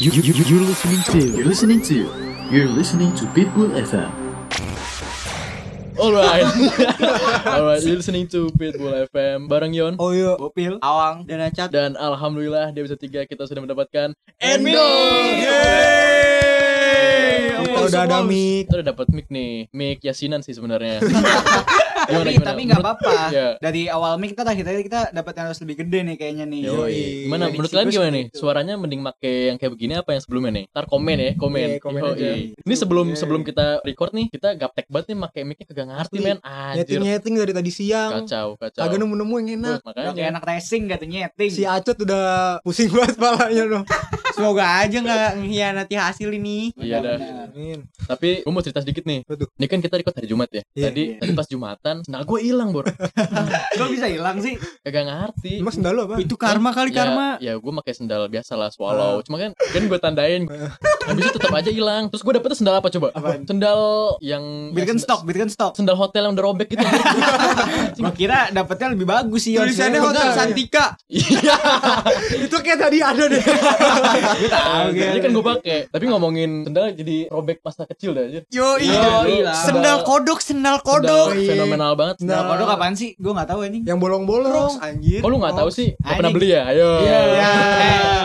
You, you, you, you're listening to, you're listening to, you're listening to Pitbull FM. Alright, alright. You're listening to Pitbull FM bareng Yon. Oh iya. Bopil, Awang, dan Acat. Dan alhamdulillah di episode 3 kita sudah mendapatkan Endo. Yeay. Kita udah ada mic. Kita udah dapat mic nih, mic yasinan sih sebenarnya. Gimana, Tapi gimana? tapi nggak apa-apa. Ya. Dari awal mic kita tadi kita dapat yang harus lebih gede nih kayaknya nih. Yoi. Gimana Prediksi menurut kalian gimana nih? itu. Suaranya mending make yang kayak begini apa yang sebelumnya nih? Ntar komen ya, komen. Iya, komen Yoi. aja. Ini sebelum Oke. sebelum kita record nih, kita gaptek banget nih make mic-nya kagak ngerti men. Anjir. Nyeting-nyeting dari tadi siang. Kacau, kacau. Kagak nemu-nemu yang enak. Udah kayak makanya. anak racing katanya nyeting. Si Acut udah pusing banget palanya loh. Semoga aja nggak mengkhianati hasil ini. Iya dah. Amin. Tapi gue mau cerita sedikit nih. Tuh? Ini kan kita record hari Jumat ya. Iya. Tadi Iya. tadi pas Jumatan, sendal gue hilang, Bor. Kok bisa hilang sih? Kagak ngerti. Emang sendal lu apa? Itu karma kali ya, karma. Ya gue pakai sendal biasa lah swallow. Cuma kan kan gue tandain. Habis itu tetap aja hilang. Terus gue dapetnya sendal apa coba? Apaan? Sendal yang Birkenstock, Birkenstock. Sendal hotel yang udah robek gitu. Gua kira dapetnya lebih bagus sih. Tulisannya Hotel. Santika. Iya. Itu kayak tadi ada deh. Gua tahu Jadi kan gue pakai. Tapi ngomongin sendal jadi robek masa kecil dah anjir. Yo Yo, iya. iya. Sendal kodok, sendal Sendal kodok. fenomenal banget. Sendal Nah. kodok apaan sih? Gua nggak tahu anjing. Yang bolong-bolong. Anjir. Kok lu gak tahu sih? Gak pernah beli ya? Ayo. Iya. Iya.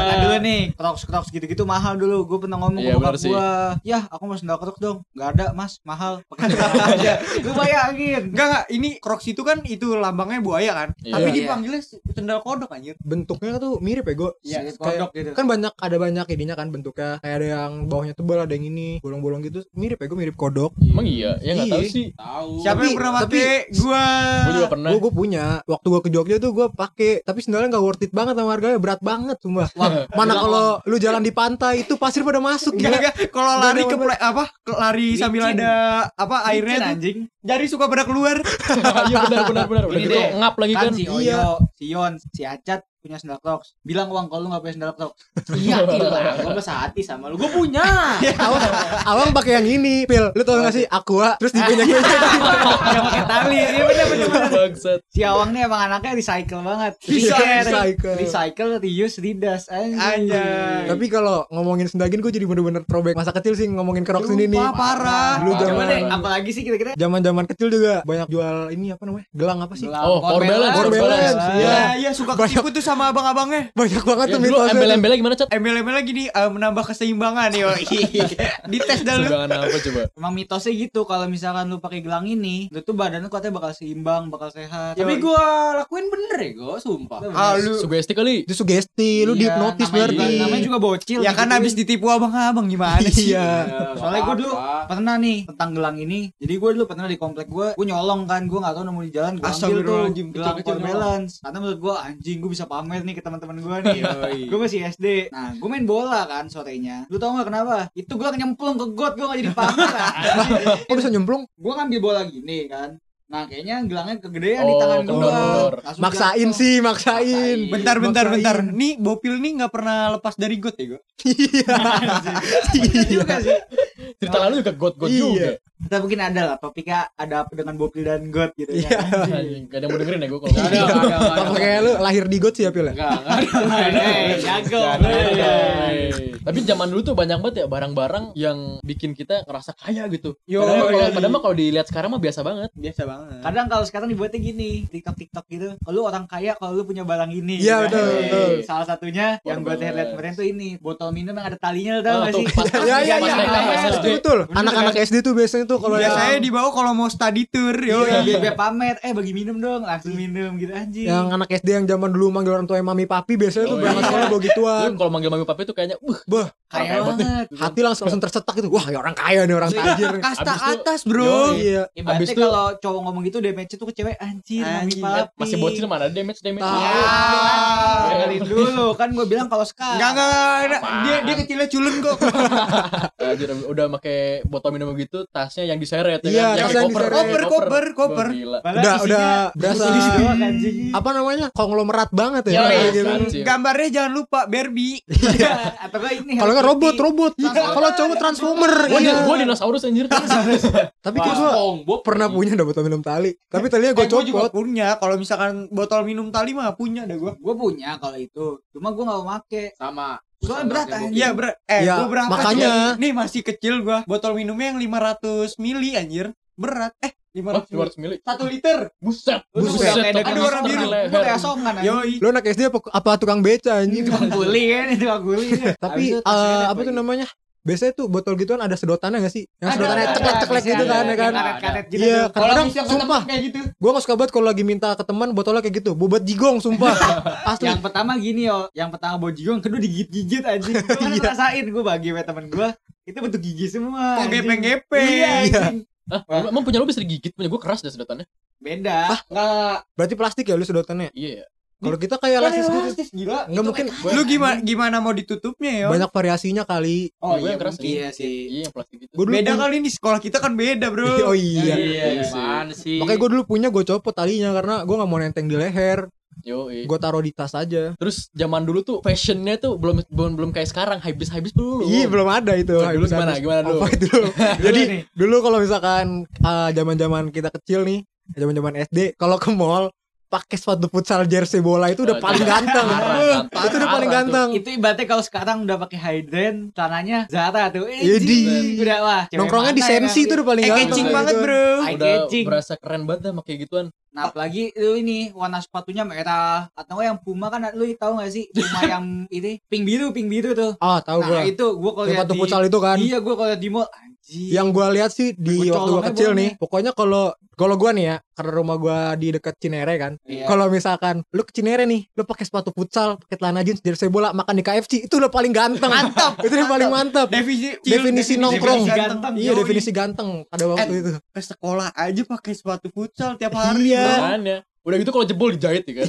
Eh, dulu nih, Crocs Crocs gitu-gitu mahal dulu. Gue pernah ngomong Iya, ke bokap gua, "Yah, aku mau sendal Crocs dong." Gak ada, Mas. Mahal. Pakai sendal aja. Lu bayangin. Enggak enggak, ini Crocs itu kan itu lambangnya buaya kan. Iya. Tapi Iya. dipanggilnya sendal kodok anjir. Bentuknya tuh mirip ya, Go. Iya, Kayak- kodok gitu. Kan banyak ada banyak ininya kan bentuknya. Kayak ada yang bawahnya tebal, ada yang ini bolong-bolong gitu. Mirip ya, Go, mirip kodok. Emang iya? Ya gak Iya. tahu sih. Tahu. Siapa Tapi- yang pernah tapi- pakai? Gua. Gue juga pernah. Gue gue punya. Waktu gue ke Jogja tuh gue pakai, tapi sendalnya nggak worth it banget sama harganya, berat banget sumpah. Mana kalau lu jalan di pantai itu pasir pada masuk gila. kalau Nggak lari ke apa? Lari sambil ada apa airnya anjing. Jari suka pada keluar. Iya benar benar benar. Udah gitu deh, ngap lagi Kan kan. si Iya. Oyo, si Yon, si Acat punya sendal Crocs. Bilang uang kalau lu gak punya sendal Crocs. Iya, hilang. Gua besar hati sama lu. Gua punya. awang, awang pakai yang ini, Pil. Lu tau gak sih? Aqua, terus dipunya gue. Yang pakai tali. Iya bener bener. Bangsat. Si Awang nih emang anaknya recycle banget. Iya, Recycle. recycle. Recycle, reuse, redas. Anjing. Anjay. Tapi kalau ngomongin sendal gini gue jadi bener-bener throwback masa kecil sih ngomongin Crocs ini nih. Lupa, parah. Lu zaman deh, apalagi sih kira-kira? zaman-zaman kecil juga banyak jual ini apa namanya? Gelang apa sih? Gelang, Oh, Power Balance, Iya, Iya. iya suka ketipu tuh sama abang-abangnya. Banyak banget Ya, tuh dulu mitosnya. tuh. embel-embelnya gimana, Cat? ML-ML lagi nih eh, menambah keseimbangan yo. Dites dah lu. Sebangan apa coba? Emang mitosnya gitu kalau misalkan lu pakai gelang ini, lu tuh badan lu katanya bakal seimbang, bakal sehat. Yo. Tapi gua lakuin bener ya, gua sumpah. Ah, lu Sugesti kali. Itu sugesti, lu Iya, dihipnotis berarti. namanya juga bocil. ya kan digituin. habis ditipu abang-abang gimana sih? Iya. Soalnya gue dulu pernah nih tentang gelang ini. Jadi gue dulu pernah di komplek gue, gue nyolong kan, gue nggak tahu nemu di jalan, gue ambil tuh gelang power balance. Karena menurut gue anjing, gue bisa pamer nih ke teman-teman gue nih. gue masih SD. Nah, gue main bola kan sorenya. Lu tau gak kenapa? Itu gue nyemplung ke got, gue gak jadi pamer. Kok bisa nyemplung? gue ngambil bola gini kan. Nah, kayaknya gelangnya kegedean di Oh, tangan gue. kendor-kendor. Maksain sih, maksain. Bentar bentar Maksain. bentar. Nih Bopil nih nggak pernah lepas dari got ya, Go? Iya juga sih. Cerita lalu juga got-got Iya. juga. Kita mungkin ada lah topiknya ada apa dengan Bopil dan got gitu Iya. kan. Anjing, Gak ada yang mau dengerin ya gue kalau Nggak ada. Apa kayak lu lahir di got sih ya, Pil? ya? Enggak, enggak ada. Jago. Tapi zaman dulu tuh banyak banget ya barang-barang yang bikin kita ngerasa kaya gitu. Yo, padahal kalau iya. padahal mah kalau dilihat sekarang mah biasa banget. Biasa banget. Kadang kalau sekarang dibuatnya gini, TikTok TikTok gitu. Kalau lu orang kaya, kalau lu punya barang ini. Iya, gitu. betul, Eh, betul. Salah satunya yang gue lihat kemarin tuh ini, botol minum yang ada talinya tau Oh, gak sih? pas- Ya ya Pas ya. TK, pas SD. Betul. Anak-anak SD tuh biasanya tuh kalau Biasanya yang dibawa kalau mau study tour, yo. Iya, biar, biar pamer, eh bagi minum dong, langsung minum gitu anjing. yang anak SD yang zaman dulu manggil orang tua mami papi biasanya tuh Oh, berangkat iya. sekolah bawa gituan. Kalau manggil mami papi tuh kayaknya, uh, Bah, kaya banget. hati langsung langsung tercetak gitu. Wah, ya orang kaya nih, orang tajir. nih. Kasta atas, Bro. Iya. Itu- kalau cowok ngomong gitu damage tuh ke cewek anjir, mami papi. masih bocil mana damage damage. Ya, dengerin dulu kan gue bilang kalau sekarang. Enggak enggak, dia dia kecilnya culun kok. Udah pakai botol minum gitu, tasnya yang diseret ya Iya, kan? kayak yang diseret. Koper, koper, koper. Udah- udah berasa-. Apa namanya? Konglomerat banget ya. Kayak gitu. anjir. Gambarnya jangan lupa Barbie. Atau enggak ini Kalau nggak Hello robot, robot. Kalau cowok transformer. Gua di, Iya. gua dinosaurus anjir. Tapi gua pernah punya dah botol minum tali. Tapi talinya gue Eh, gua juga copot. punya. Kalau misalkan botol minum tali mah punya dah gua. Gue punya kalau itu. Cuma gue gak mau make. sama Soalnya berat anjing. Iya berat. Eh, Ya, gua berangkat makanya. ya. Nih masih kecil gua. Botol minumnya yang 500 mili anjir. Berat. Eh, Oh, 500 mili. 200 mili. 1 liter. Buset. Buset, Buset. tapi ada orang biru. Gue kayak asongan anjing. Yoi. Lu anak SD apa, apa tukang beca anjing? Tukang kuli kan itu tukang kuli. Tapi eh, apa tuh namanya? Biasanya tuh botol gituan ada sedotannya gak sih? Yang Ada, sedotannya ada, ceklek-ceklek gitu ada, kan ya kan? gitu. Iya, tuh. Kalau kadang bisa sumpah, kayak gitu. gua gak suka banget kalau lagi minta ke teman botolnya kayak gitu. Bobot jigong sumpah. Asli. Yang pertama gini yo, yang pertama bojigong, kedua digigit-gigit anjing. Gue kan Iya. ngerasain gue bagi sama temen gue, itu bentuk gigi semua. Kok gepeng-gepeng. Iya. Ah, emang punya lu bisa digigit? Punya gue keras deh sedotannya. Beda. Enggak. Berarti plastik ya lu sedotannya. Iya. Kalau kita kayak lasis gitu. elastis gila. Enggak mungkin Lu gimana gimana mau ditutupnya ya? banyak variasinya kali. Oh iya keras. Iya sih. Iya, plastik gitu. Dulu Beda kali ini sekolah kita kan beda, Bro. Oh iya. Iya, gimana sih? Makanya gue dulu punya gue copot talinya karena gue nggak mau nenteng di leher. Yo, iya. Gue taruh di tas aja. Terus zaman dulu tuh fashionnya tuh belum belum belum kayak sekarang habis habis belum. Iya belum ada itu. Dulu Habis- gimana? habis. Gimana dulu? Apa itu? Jadi nih. dulu kalau misalkan ah, zaman-zaman kita kecil nih, zaman-zaman SD, kalau ke mall pakai sepatu futsal jersey bola itu udah Oh, paling ganteng. parah, itu udah paling ganteng. Itu ibaratnya kalau sekarang udah pakai hydran, celananya Zara tuh. Eh, Iya, jing. di- udah wah. Nongkrongnya di sensi itu ngerti? udah paling Eh, ganteng. catching kayak banget, gitu. Bro. Udah berasa keren banget dah pakai gituan. Nah, apalagi lu ini warna sepatunya merah atau yang Puma kan lu tahu gak sih Puma yang ini pink biru pink biru tuh. Ah, tahu nah, gua. itu gua kalau lihat sepatu di futsal itu kan. Iya, gua kalau di mall anjing. Yang gua lihat sih di Gua waktu gua colongnya kecil nih, pokoknya kalau kalau gua nih ya, karena rumah gua di dekat Cinere kan. Iya. Kalau misalkan lu ke Cinere nih, lu pakai sepatu futsal, pakai celana jeans, jersey bola, makan di KFC, itu udah paling ganteng. Mantap. itu udah paling mantap. Definisi Definisi nongkrong. definisi ganteng. Iya, definisi ganteng pada waktu itu. ke sekolah aja pakai sepatu futsal tiap hari. Iya. Udah gitu kalau jebol dijahit ya kan.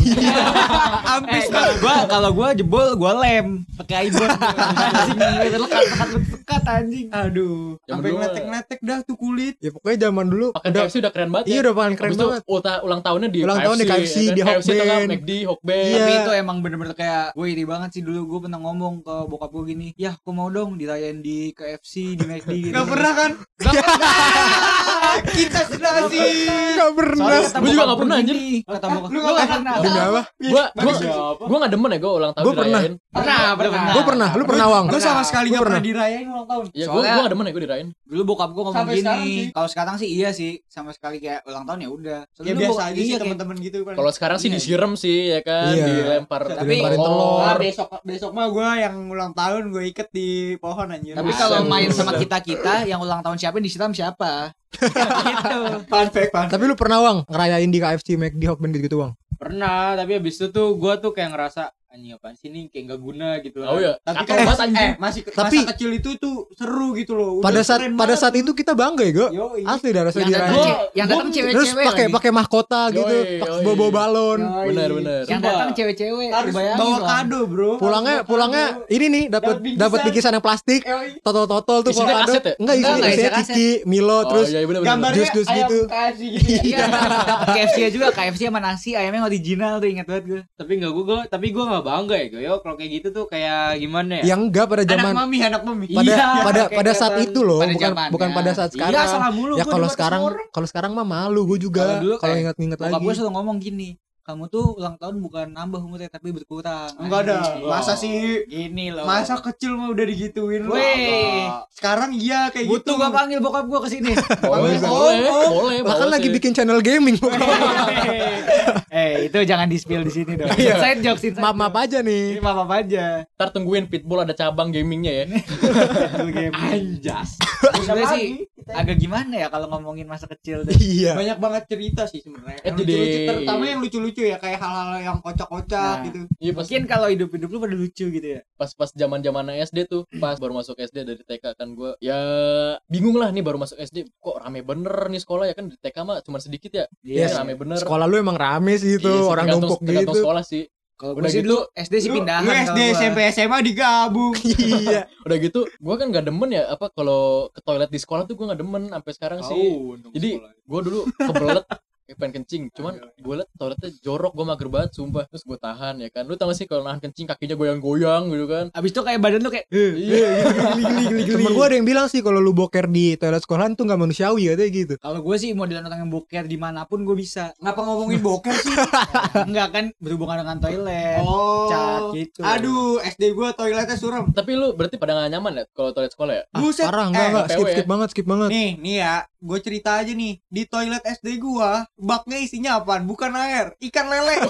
Ambis Eh, kalau gua kalau gua jebol gua lem pakai ibon. Anjing lekat lekat lekat anjing. Aduh, sampai dulu ngeletek-ngeletek dah tuh kulit. Ya pokoknya zaman dulu Pakai udah KFC udah keren banget Iya ya. udah paling keren Habis itu banget. ulta- ulang tahunnya di Ulang KFC, tahun di KFC, ya kan? di KFC nggak, Hokben. McD, Hokben. Iya. Tapi itu emang bener-bener kayak gue iri banget sih dulu gue pernah ngomong ke bokap gue gini, ya aku mau dong dirayain di KFC, di McD gitu. Gak pernah kan? Kita sudah sih. Gak pernah. Gua juga nggak pernah, gua anjir. Kata bokap Lu gue nggak nggak pernah? Demi apa? Gua gua gua enggak demen ya gua ulang tahun Gua pernah. dirayain. Pernah, pernah. Gue pernah, lu pernah Wang? Gue sama sekali Gua gak pernah dirayain ulang tahun. Iya, gua Soalnya- gua enggak demen ya gua dirayain. Dulu bokap gue ngomong gini, kalau sekarang sih iya sih, sama sekali kayak ulang tahun ya udah. Ya biasa aja sih iya, teman-teman gitu kan. Kalau sekarang sih Iya. disiram sih ya kan, Iya. dilempar Tapi- Dilemparin telur. Besok besok mah gue yang ulang tahun gue iket di pohon anjir. Tapi kalau main sama kita kita yang ulang tahun siapa yang disiram siapa? Gitu. fun fact fun. Tapi lu pernah Wang ngerayain di KFC, McD, Hokben gitu Wang? Pernah, tapi habis itu tuh gua tuh kayak ngerasa anjing apaan sih ini kayak gak guna gitu Oh iya, Tapi kan anjing. eh, masih Tapi- masa kecil itu tuh seru gitu loh. Udah Pada saat pada saat itu kita bangga ya, Go. Yoi. Asli dah rasanya Yang yang datang Terus cewek-cewek pakai lagi. pakai mahkota gitu, Yoi, pakai bawa balon. Benar, benar. Yang datang cewek-cewek, harus bawa kado bro Pulangnya pulangnya ini nih dapat Dapat bingkisan. dapat yang plastik, Yoi. totol-totol tuh kalau kado. ya? Enggak, Enggak, isinya enggak, isinya. Kiki, Milo, Oh terus iya gambarnya Jus-jus ayam gitu. KFC gitu ya. Iya, dapat KFC juga, KFC sama nasi, ayamnya original tuh ingat banget gue. tapi nggak gua, gua tapi gua nggak bangga ya yo kalau kayak gitu tuh kayak gimana ya yang enggak pada anak zaman mami anak mami pada Iya, pada pada saat kelihatan itu loh, pada bukan zamannya. bukan pada saat Iya, sekarang. salah mulu ya kalau sekarang kalau sekarang mah malu gue juga Kalau ingat-ingat lagi. gue selalu ngomong gini, kamu tuh ulang tahun bukan nambah umurnya tapi berkurang. enggak ada masa sih Gini loh. masa kecil mah udah digituin Weh. sekarang iya kayak Butuh gitu gak panggil bokap gue ke sini. Boleh, Oh, boleh, oh. boleh. Bahkan bawa lagi bikin channel gaming. eh, itu jangan di-spill di sini dong. Iya. Inside jokes, inside Maaf maaf aja Ini nih. maaf apa aja. Ntar tungguin Pitbull ada cabang gamingnya ya. Game. anjas Sebenarnya sih agak gimana ya kalau ngomongin masa kecil. Iya. banyak banget cerita sih sebenarnya Eh, yang lucu-lucu terutama yang lucu-lucu ya kayak hal-hal yang kocak-kocak Nah. gitu Iya pas Mungkin kalau hidup-hidup lu pada lucu gitu ya. pas pas zaman zaman SD tuh pas baru masuk SD dari TK kan gue ya bingung lah nih baru masuk SD kok rame bener nih sekolah ya kan di TK mah cuma sedikit ya Iya, Ini rame bener Sekolah lu emang rame sih itu, Iya orang numpuk gitu. sekolah sih Kalau Udah sih gitu, dulu SD sih pindahan. lu kalau SD gua. SMP SMA digabung Iya. udah gitu gue kan gak demen ya apa kalau ke toilet di sekolah tuh gue gak demen sampai sekarang sih jadi gue dulu kebelet kayak pengen kencing cuman gue liat toiletnya jorok gue mager banget sumpah terus gue tahan ya kan lu tau gak sih kalau nahan kencing kakinya goyang-goyang gitu kan Abis itu kayak badan lu kayak iya Temen gue ada yang bilang sih kalau lu boker di toilet sekolahan tuh nggak manusiawi katanya gitu. kalau gue sih modelan orang yang boker di mana pun gue bisa Ngapa ngomongin boker sih? enggak kan berhubungan dengan toilet Oh. cat gitu Aduh, SD gua toiletnya suram. tapi lu berarti pada gak nyaman ya kalau toilet sekolah ya Ah, Buset. parah enggak Eh, enggak skip skip banget skip banget. Nih, nih ya, gue cerita aja nih. Di toilet SD gua, baknya isinya apaan? Bukan air, ikan lele.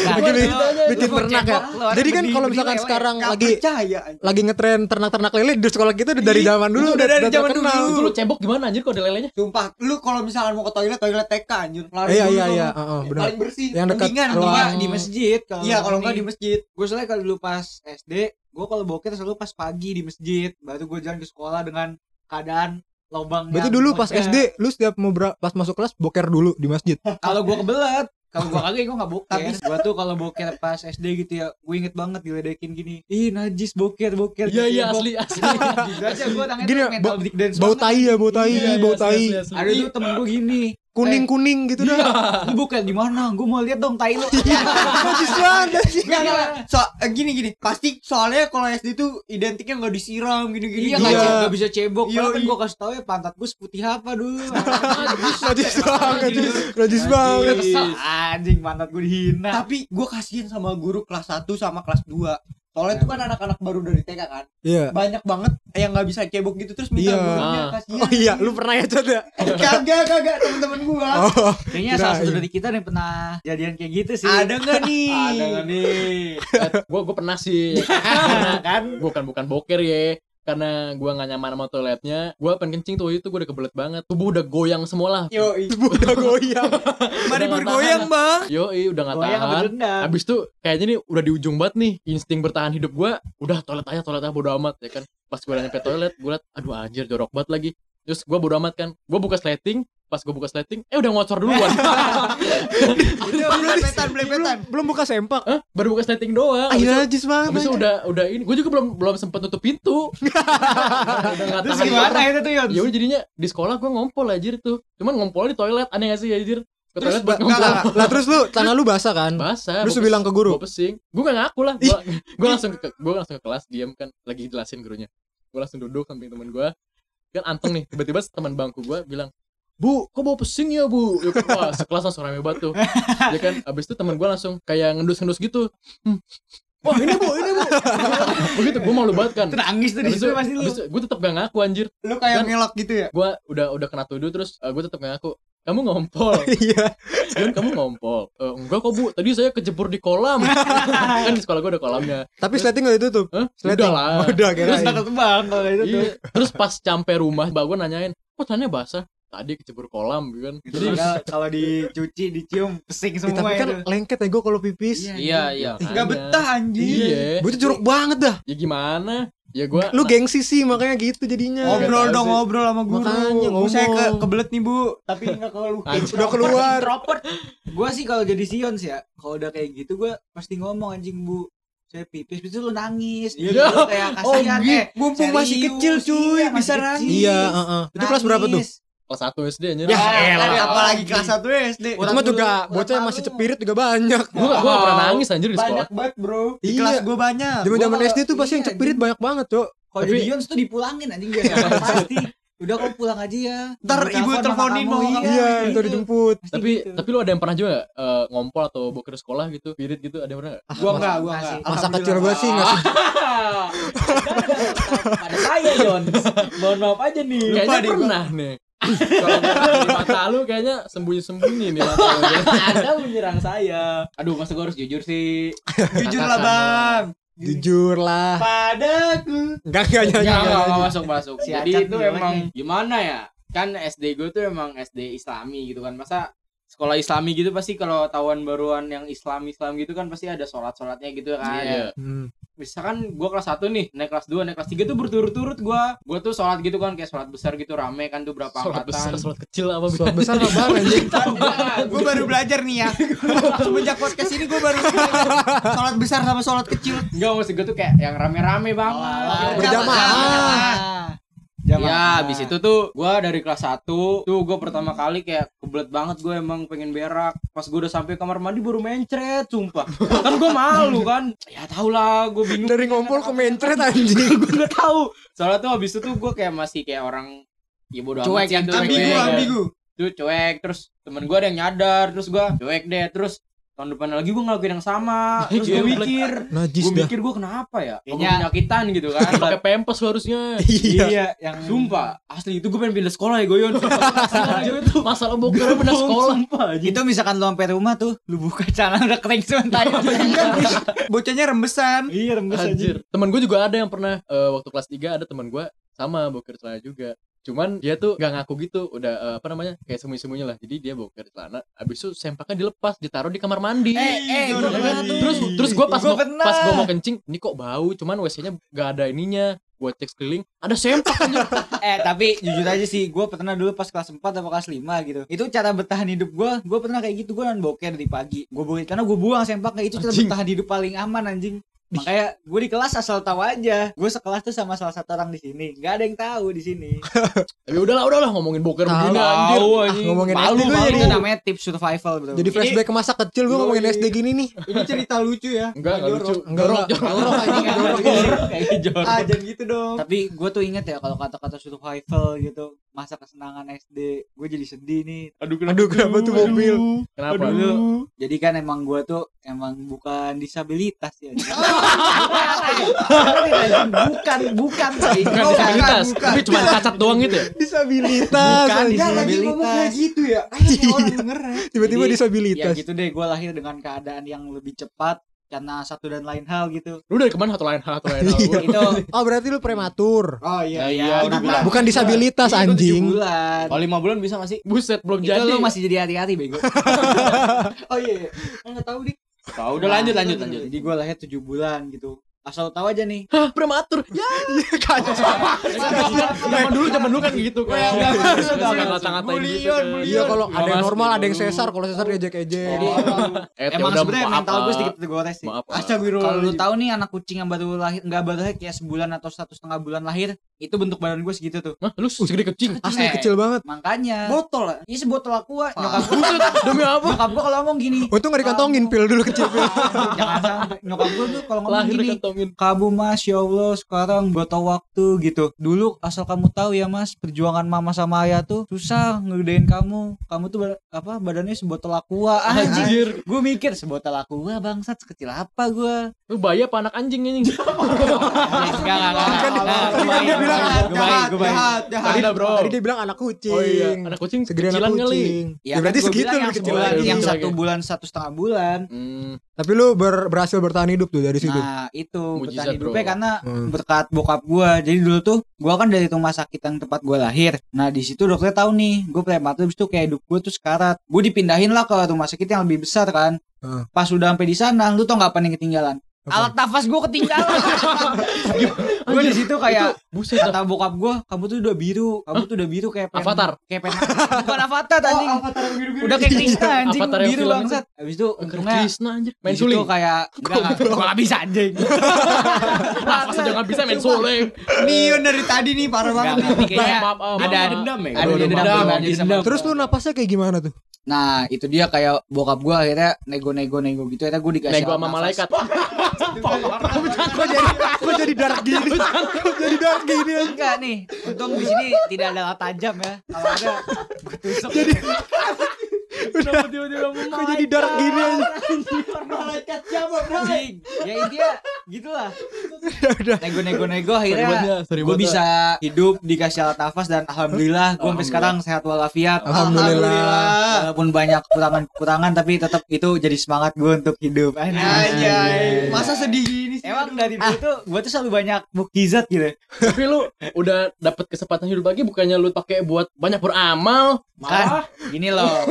Nah, Bikin lu- bikin ternak ya. Jadi kan kalau misalkan lele. sekarang lagi percaya. lagi ngetren ternak-ternak lele di sekolah kita udah dari zaman dulu udah dari zaman dulu. itu lu cebok gimana anjir kalau ada lelenya Sumpah, lu kalau misalkan mau ke toilet, toilet TK anjir. Lari Iya iya iya, heeh, benar. Paling bersih. Yang dekat Mendingan, ruang- di masjid kalau Iya, kalau enggak di masjid. gue soalnya kalau dulu pas SD gue kalau boker selalu pas pagi di masjid baru gue jalan ke sekolah dengan keadaan lobang Berarti dulu pas. SD lu setiap mau pas masuk kelas boker dulu di masjid. kalau gue kebelet. Kalau gue kagak gue gak boker. Tapi- gue tuh kalau boker pas SD gitu ya gue inget banget diledekin gini. Ih najis boker boker iya iya ya, asli asli. Gitu aja. Tangannya Gini ya, mental bau- tai ya, bau tai, Iya, iya, bau tai. ada tuh temen gue gini Kuning-kuning gitu dah. lu boker di mana gue mau lihat dong tai lu anjing. Enggak, enggak. So, eh, gini gini. Pasti soalnya kalau SD tuh identiknya nggak disiram gini-gini. iya Iya. nggak gak bisa cebok Iya, kan iya. gue kasih tau ya pantat gue seputih apa dulu Najis banget. Najis, najis banget. anjing pantat gue dihina Tapi gue kasihan sama guru kelas 1 sama kelas 2 Soalnya itu kan anak-anak baru dari TK kan Iya. Banyak banget yang nggak bisa cebok gitu Terus minta Iya. gurunya Ah. kasihan Oh iya, lu pernah ya Cot ya? Kagak, kagak temen-temen gue Oh, Kayaknya salah satu dari kita yang pernah jadian kayak gitu sih. Ada nggak nih? Ada nggak nih? gue gue pernah sih kan bukan bukan boker ya karena gue gak nyaman sama toiletnya gue pengen kencing tuh itu gue udah kebelet banget. Tubuh udah goyang semua lah. Yo, udah goyang. mari bergoyang bang. Yo udah gak Goyang tahan? Abis itu kayaknya nih udah di ujung banget nih insting bertahan hidup gue udah toilet aja toilet aja bodo amat ya kan? Pas gue udah nyampe toilet gue liat aduh anjir jorok banget lagi terus gue bodo amat kan gue buka sleting pas gue buka sleting eh udah ngocor duluan Itu belepetan, belepetan Belum buka sempak. Hah? baru buka sleting doang Ah, Abis itu- najis banget. Abis itu anjing. udah udah ini gue juga belum belum sempet nutup pintu udah Terus gimana itu tuh Yon? ya udah jadinya di sekolah gue ngompol anjir tuh cuman ngompol di toilet aneh gak sih anjir ke Terus toilet buat ngompol. Lah terus lu tangan lu basah kan? basah Terus lu bilang ke guru? gue pesing gue gak ngaku lah gue langsung ke gue langsung ke kelas diam kan lagi jelasin gurunya gue langsung duduk samping teman gue kan anteng nih tiba-tiba teman bangku gue bilang Bu, kok bau pesing ya bu? Ya, wah, sekelas langsung rame banget tuh Ya kan, abis itu teman gue langsung kayak ngendus-ngendus gitu Hmm. Wah ini bu, ini bu Begitu, gue malu banget kan Itu nangis tuh di Abis situ itu, pasti lu. gue tetep gak ngaku anjir Lu kayak Dan- ngelak gitu ya? gue udah udah kena tuduh terus gue tetep gak ngaku kamu ngompol Iya. Kamu ngompol "Eh, enggak kok bu tadi saya kejebur di kolam kan di sekolah gue ada kolamnya Tapi sleting enggak ditutup. Hah? Sleting. udah lah Udah Terus kirain. takut bang kalau itu tuh. iya. terus pas sampai rumah mbak gue nanyain kok tangannya basah tadi kejebur kolam gitu kan Jadi kalau dicuci, dicium, pesing semua tapi kan itu. lengket ya gue kalau pipis. Iya, iya. Gak betah anjing iya Gue tuh jorok banget dah. ya gimana ya gue Lu gengsi sih makanya gitu jadinya. Ngobrol dong ngobrol sama guru Makanya Bu, Saya ke, ngomong. kebelet nih bu Tapi gak keluar Udah keluar. Gua sih kalau jadi Sion sih ya, kalau udah kayak gitu gua pasti ngomong anjing bu. Saya pipis, itu lu nangis. Iya. Lu kayak Oh kasihan gitu eh. Mumpung masih kecil cuy iya, masih Bisa kecil. nangis Iya, heeh. Itu kelas berapa tuh? Kelas 1 SD anjir Ya, Apalagi- elah. Apalagi kelas 1 SD Itu mah juga bocah yang masih cepirit juga banyak. gue gak, gua gak pernah nangis anjir di sekolah Banyak banget bro Di Iya. kelas gue banyak Zaman-zaman Gua SD tuh pasti yang iya, cepirit banyak banget, Cok. Kalau Tapi- jadi Yons tuh dipulangin anjing biar pasti. Udah kau pulang aja ya. Ntar Gua ibu telepon teleponin mau kamu, Iya, gitu. itu dijemput. Tapi gitu. tapi lu ada yang pernah juga gak, eh, ngompol atau boker di sekolah gitu pirit gitu ada yang pernah gak? Gua enggak, gua Masih. enggak Masa kecil gue sih nggak sih. Pada saya Yon. Mohon maaf aja nih. kayaknya gua. pernah nih kalau di mata lu kayaknya sembunyi-sembunyi nih mata lu Anda menyerang saya. Aduh, masa gue harus jujur sih. Jujur lah bang Jujur lah. Padaku. Enggak enggak nyanyi. Enggak, enggak, masuk masuk. Si Jadi itu emang nih. gimana ya? Kan SD gue tuh emang SD Islami gitu kan. Masa sekolah Islami gitu pasti kalau tawan baruan yang Islam Islam gitu kan pasti ada sholat sholatnya gitu kan. Iya. Hmm. Misalkan gue kelas 1 nih, naik kelas 2, naik kelas 3 tuh berturut-turut gue Gue tuh sholat gitu kan, kayak sholat besar gitu, rame kan tuh berapa sholat besar angkatan sholat kecil apa Suara besar apa anjing? Gue baru belajar nih ya. Semenjak podcast ini gue baru belajar. Sholat besar sama sholat kecil. Enggak, maksud gue tuh kayak yang rame-rame banget. Oh, berjamaah. Zaman. Ya, abis itu tuh gua dari kelas 1 tuh gua pertama kali kayak kebelet banget gue emang pengen berak. Pas gua udah sampai kamar mandi baru mencret, sumpah. kan gua malu kan. Ya tau lah, gua bingung. Dari ngompol ke mencret anjing. gue gak tahu. Soalnya tuh abis itu tuh gua kayak masih kayak orang ya bodo Cuek amat sih tuh, ambigu, ambigu. Tuh cuek terus temen gua ada yang nyadar terus gua cuek deh terus tahun depan lagi gua ngelakuin yang sama terus gua mikir Najis gue dah. mikir gue kenapa ya Kayaknya- penyakitan gitu kan pakai pempes harusnya Iya. Iya, yang Sumpah, asli itu gue pengen pindah sekolah ya Goyon. Masalah boker bener sekolah itu misalkan lu sampai rumah tuh, lu buka celana udah kering sebentar. Bocahnya rembesan. iya, rembes aja. Anjir. Temen gue juga ada yang pernah eh, waktu kelas 3 ada temen gue sama boker celana juga. Cuman dia tuh gak ngaku gitu, udah eh, apa namanya? kayak sembunyi-sembunyi lah. Jadi dia boker celana, habis itu sempaknya dilepas, ditaruh di kamar mandi. Eh, eh, gua kan? pernah tuh. terus terus gue pas Gua mau, pas gue mau kencing, ini kok bau, cuman WC-nya gak ada ininya. Gue cek sekeliling, ada sempak aja. Eh, tapi jujur aja sih, gue pernah dulu pas kelas 4 atau kelas 5 gitu. Itu cara bertahan hidup gue, gue pernah kayak gitu, gue non boker di pagi. Gue buang karena gue buang sempaknya itu cara Anjing. bertahan hidup paling aman anjing. Makanya gue di kelas asal tahu aja. Gue sekelas tuh sama salah satu orang di sini. Gak ada yang tahu di sini. Tapi udahlah, udahlah ngomongin boker begini anjir. Anjing. Ngomongin Malu, SD gue malu. jadi Itu namanya tips survival bro. jadi flashback ke masa kecil gue ngomongin SD gini nih. Ini cerita lucu ya. Enggak, enggak lucu. Enggak enggak. Jorok. Kayak jorok. Ah, jangan gitu dong. Tapi gue tuh inget ya kalau kata-kata survival gitu masa kesenangan SD, gue jadi sedih nih. Aduh, Aduh kenapa tuh mobil? Kenapa? Dulu, jadi kan emang gue tuh emang bukan disabilitas ya. bukan, bukan sih. Bukan disabilitas, bukan, tapi cuma cacat doang gitu ya. Disabilitas. Bukan. Ya Disabilitas. kayak gitu ya. Orang denger. Tiba-tiba Jadi, disabilitas. Ya gitu deh, gue lahir dengan keadaan yang lebih cepat karena satu dan lain hal gitu. Lu dari ke mana satu lain hal, satu lain hal. Iya. Itu Oh berarti lu prematur. Oh iya. Ya, iya, ya, udah bilang. Bukan disabilitas itu tujuh anjing. bulan. Oh, lima bulan bisa gak sih? Buset, belum Itu jadi. lu masih jadi hati-hati bego. Oh iya. Enggak tahu dik. Tahu udah lanjut lanjut lanjut. Jadi gue lahir tujuh bulan gitu. Asal tahu aja nih. Hah, prematur. Ya. Zaman dulu, zaman dulu kan gitu kan. Ngata-ngatain gitu. Iya kalau ada yang normal ada yang sesar, kalau sesar diejek-ejek. Jadi Eh, ya emang sebenarnya mental gue sedikit tergores sih. Astagfirullah. Kalau lu tahu nih anak kucing yang baru lahir nggak baru lahir kayak sebulan atau satu setengah bulan lahir itu bentuk badan gue segitu tuh. Hah, lu segede kecil. Asli Eh. kecil banget. Makanya Botol lah. ini sebotol aqua nyokap gue demi apa? nyokap gue kalau ngomong gini Untung gak dikantongin pil dulu kecil pil. jangan sampai nyokap gue tuh kalau ngomong Lahir gini dikantongin. kamu mas ya Allah sekarang butuh waktu gitu dulu asal kamu tahu ya mas perjuangan mama sama ayah tuh susah ngegedein kamu kamu tuh ba- apa badannya sebotol aqua anjing Anjir. gue mikir sebotol aqua bangsat sekecil apa gue Lu bayi apa anak anjing ini? enggak enggak enggak Bilang gue baik gue baik Jahat, jahat. Tadi bro. Tadi dia bilang anak kucing. Oh iya, anak kucing Segede anak kucing. Ya, kan berarti segitu yang kecil lagi. yang satu lagi. bulan satu setengah bulan Hmm, Tapi lu ber- berhasil bertahan hidup tuh dari situ. Nah itu Mujizat, bertahan hidupnya bro. karena Hmm. berkat bokap gua. Jadi dulu tuh gua kan dari rumah sakit yang tempat gua lahir. Nah di situ dokter tahu nih, gua prematur habis itu kayak hidup gua tuh sekarat. Gua dipindahin lah ke rumah sakit yang lebih besar kan. Hmm. Pas udah sampai di sana, lu tau nggak apa yang ketinggalan? Apa? Alat nafas gua ketinggalan. gua di situ kayak buset kata bokap gua, kamu tuh udah biru, kamu tuh udah biru kayak pen- Avatar? kayak pen bukan avatar anjing. Oh, avatar yang biru-biru. udah kayak Krishna anjing Avatar biru film bangsat. Habis itu untungnya Krishna anjir. Main suling. kayak enggak enggak, gua nggak bisa anjing. Nafas aja nggak bisa main suling. Nion dari tadi nih parah banget. kayaknya maaf, Ada dendam ya? Ada dendam. Terus lu napasnya kayak gimana tuh? Nah itu dia kayak bokap gua akhirnya nego-nego-nego gitu akhirnya gua dikasih Nego sama malaikat. Kok jadi kok jadi dark gini? Kok jadi dark gini? Enggak nih untung di sini tidak ada tajam ya kalau ada tusuk Jadi kok jadi dark gini? Malaikat siapa, bro? ya intinya gitulah Udah udah. nego-nego-nego Sorry akhirnya ya, gue bisa hidup dikasih alat nafas dan alhamdulillah gue sampai sekarang sehat walafiat Alhamdulillah. walaupun banyak kekurangan-kekurangan tapi tetap itu jadi semangat gue untuk hidup Anjay. Masa sedih gini sih? Emang dari dulu tuh gue tuh selalu banyak mukjizat gitu. Tapi lu udah dapet kesempatan hidup lagi bukannya lu pakai buat banyak beramal. Kan gini loh.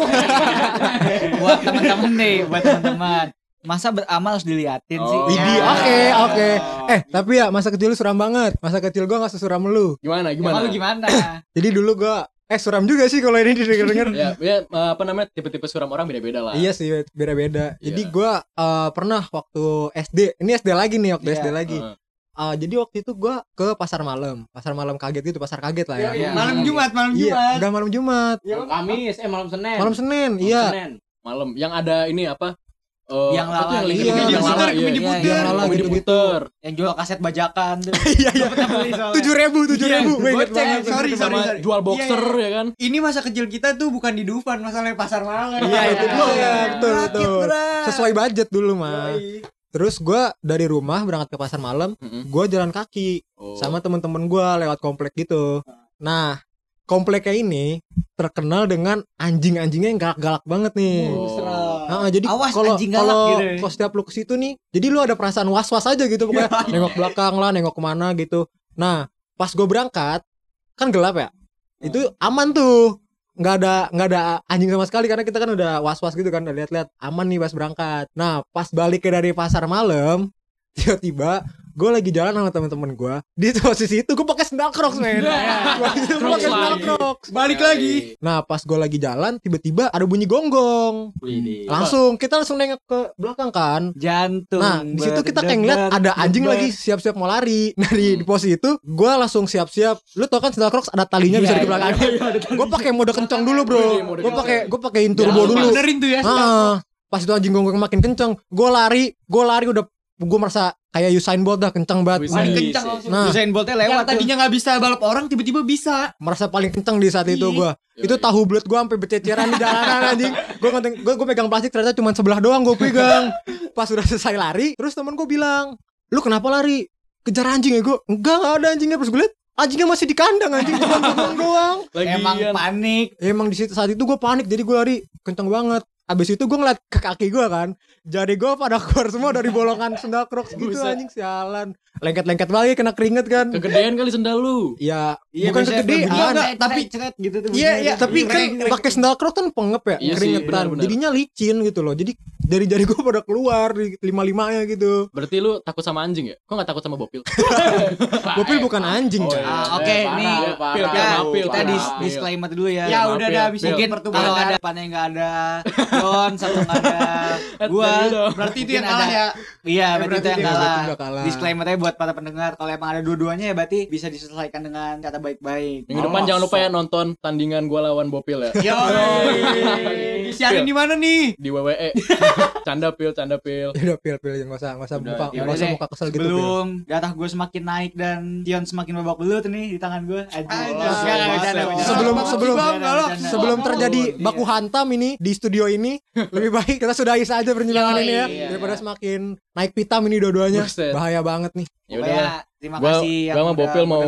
buat teman-teman nih, buat teman-teman. Masa beramal harus diliatin sih. Oh. Widih, oke oke. Eh tapi ya masa kecil lu suram banget. Masa kecil gua gak sesuram lu. Gimana Gimana? gimana? lu gimana? Jadi dulu gua eh suram juga sih kalau ini didengar-dengar. Ya, ya eh, apa namanya tipe-tipe suram orang beda-beda lah. Iya sih beda-beda. Jadi Iya. gua eh, pernah waktu SD, ini SD lagi nih waktu Iya. SD lagi. Heeh. ah, jadi waktu itu gua ke pasar malam, pasar malam kaget gitu, pasar kaget lah ya. Iya. Malam Jumat, malam Iya, Jumat. enggak malam Jumat. Malam Kamis, eh malam Senin. Malam Senin, Malam iya. Senin. malam yang ada ini apa Eh, Yang lala yang iya, lagi- yang yang lala, puter, iya, yang iya. diputer. Yang lala Yang diputer. Yang jual kaset bajakan tuh. Iya, iya. Tujuh ribu, tujuh ribu. Gue inget Goceng, sorry, sorry, jual boxer Iya, ya kan Ini masa kecil kita tuh bukan di Dufan, masalahnya pasar malam. Iya, itu dia. Betul, betul. Sesuai budget dulu mah. Terus gua dari rumah berangkat ke pasar malam, Mm-mm. gua jalan kaki Oh. sama temen-temen gua lewat komplek gitu. Nah, kompleknya ini terkenal dengan anjing-anjingnya yang galak-galak banget nih. Oh. Nah, jadi Awas, kalau anjing galak kalau gitu. kalau setiap lu ke situ nih, jadi lu ada perasaan was-was aja gitu pokoknya. Nengok belakang lah, nengok ke mana gitu. Nah, pas gue berangkat kan gelap ya, itu aman tuh, nggak ada nggak ada anjing sama sekali karena kita kan udah was-was gitu kan, udah lihat-lihat. Aman nih pas berangkat. Nah, pas balik dari pasar malam, tiba-tiba gue lagi jalan sama temen-temen gue di posisi itu gue pakai sandal crocs men. Itu gue pakai lagi. crocs Balik lagi. nah pas gue lagi jalan tiba-tiba ada bunyi gonggong. Langsung kita langsung nengok ke belakang kan. Jantung. nah di situ kita kayak ngeliat ada anjing lagi siap-siap mau lari. Nah di, di posisi itu gue langsung siap-siap. Lu tau kan sandal crocs ada talinya bisa Iya, di belakang gue pakai mode kencang dulu bro. Iya, gue pakai gue pakein turbo dulu. Benerin tuh ya. ah pas itu anjing gonggong makin kencang gue lari gue lari udah gue merasa kayak Usain Bolt dah kencang banget. Paling Iya, kencang iya. langsung. nah Usain Boltnya Yang lewat tuh. tadinya nggak bisa balap orang tiba-tiba bisa. merasa paling kencang di saat itu Ih. gue itu tahu bulat gue sampai bececeran di jalanan anjing gue gue gue pegang plastik ternyata cuma sebelah doang gue pegang pas udah selesai lari terus temen gue bilang lu kenapa lari kejar anjing ya gue enggak enggak ada anjingnya terus gue liat anjingnya masih di kandang anjing cuma bengong doang Emang panik. emang di situ saat itu gue panik jadi gue lari kencang banget Abis itu gue ngeliat ke kaki gue kan Jadi gue pada keluar semua dari bolongan sendal crocs gitu Buset. anjing sialan Lengket-lengket lagi kena keringet kan kegedean kali sendal lu Ya Iya, bukan kegedean berbunyi, Enggak, tapi- ceret gitu tuh. Iya, iya, tapi kan pakai sendal crocs kan pengep ya Iya sih, keringetan benar-benar. jadinya licin gitu loh jadi dari jari gue pada keluar di lima limanya gitu berarti lu takut sama anjing ya kok nggak takut sama bopil Bopil bukan anjing Oh, coy. iya. Ah, Oke, Eh, parah, nih eh, kita, Pil, pil, kita pil, dis pil. disclaimer dulu ya. Ya udah Pil, dah Pil. bisa Mungkin pertemuan. kalau ada depannya nggak ada John satu nggak ada gua. Berarti itu yang kalah ada- ya. iya berarti berarti itu yang dia- kalah. Disclaimernya buat para pendengar kalau emang ada dua-duanya ya berarti bisa diselesaikan dengan kata baik-baik. minggu depan Oh, jangan lupa ya nonton tandingan gua lawan bopil ya Yo. Disiarin di mana nih? di WWE canda pil canda pil. Udah pil pil jangan usah nggak usah Udah, muka ya nggak usah muka kesel gitu. Belum darah gue semakin naik dan Tion semakin babak belut nih di tangan gue. Sebelum- sebelum-. Sebelum terjadi baku hantam ini di studio ini lebih baik kita sudahi saja perbincangan Yoi, ini ya iya, daripada semakin naik pitam ini dua-duanya. Bahaya banget nih. ya udah terima Gua- kasih yang gua udah Bopil mau.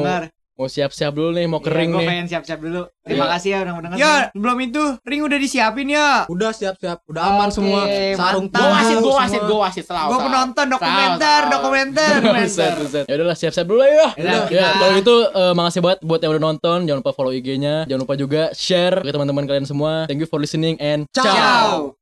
Mau siap-siap dulu nih mau kering Iya, gua nih pengen siap-siap dulu. Terima Iya. kasih ya udah mendengar. Ya, belum itu ring udah disiapin ya. Udah siap-siap, udah aman Oke, semua. Sarung. Gua wasit, gua semua. wasit, gua wasit selalu. Gue penonton dokumenter, dokumenter. Buset, buset. Ya udahlah siap-siap dulu ya. Ya, kita- kalau gitu eh, makasih banget buat yang udah nonton. Jangan lupa follow IG-nya. Jangan lupa juga share ke teman-teman kalian semua. Thank you for listening and Ciao. Ciao.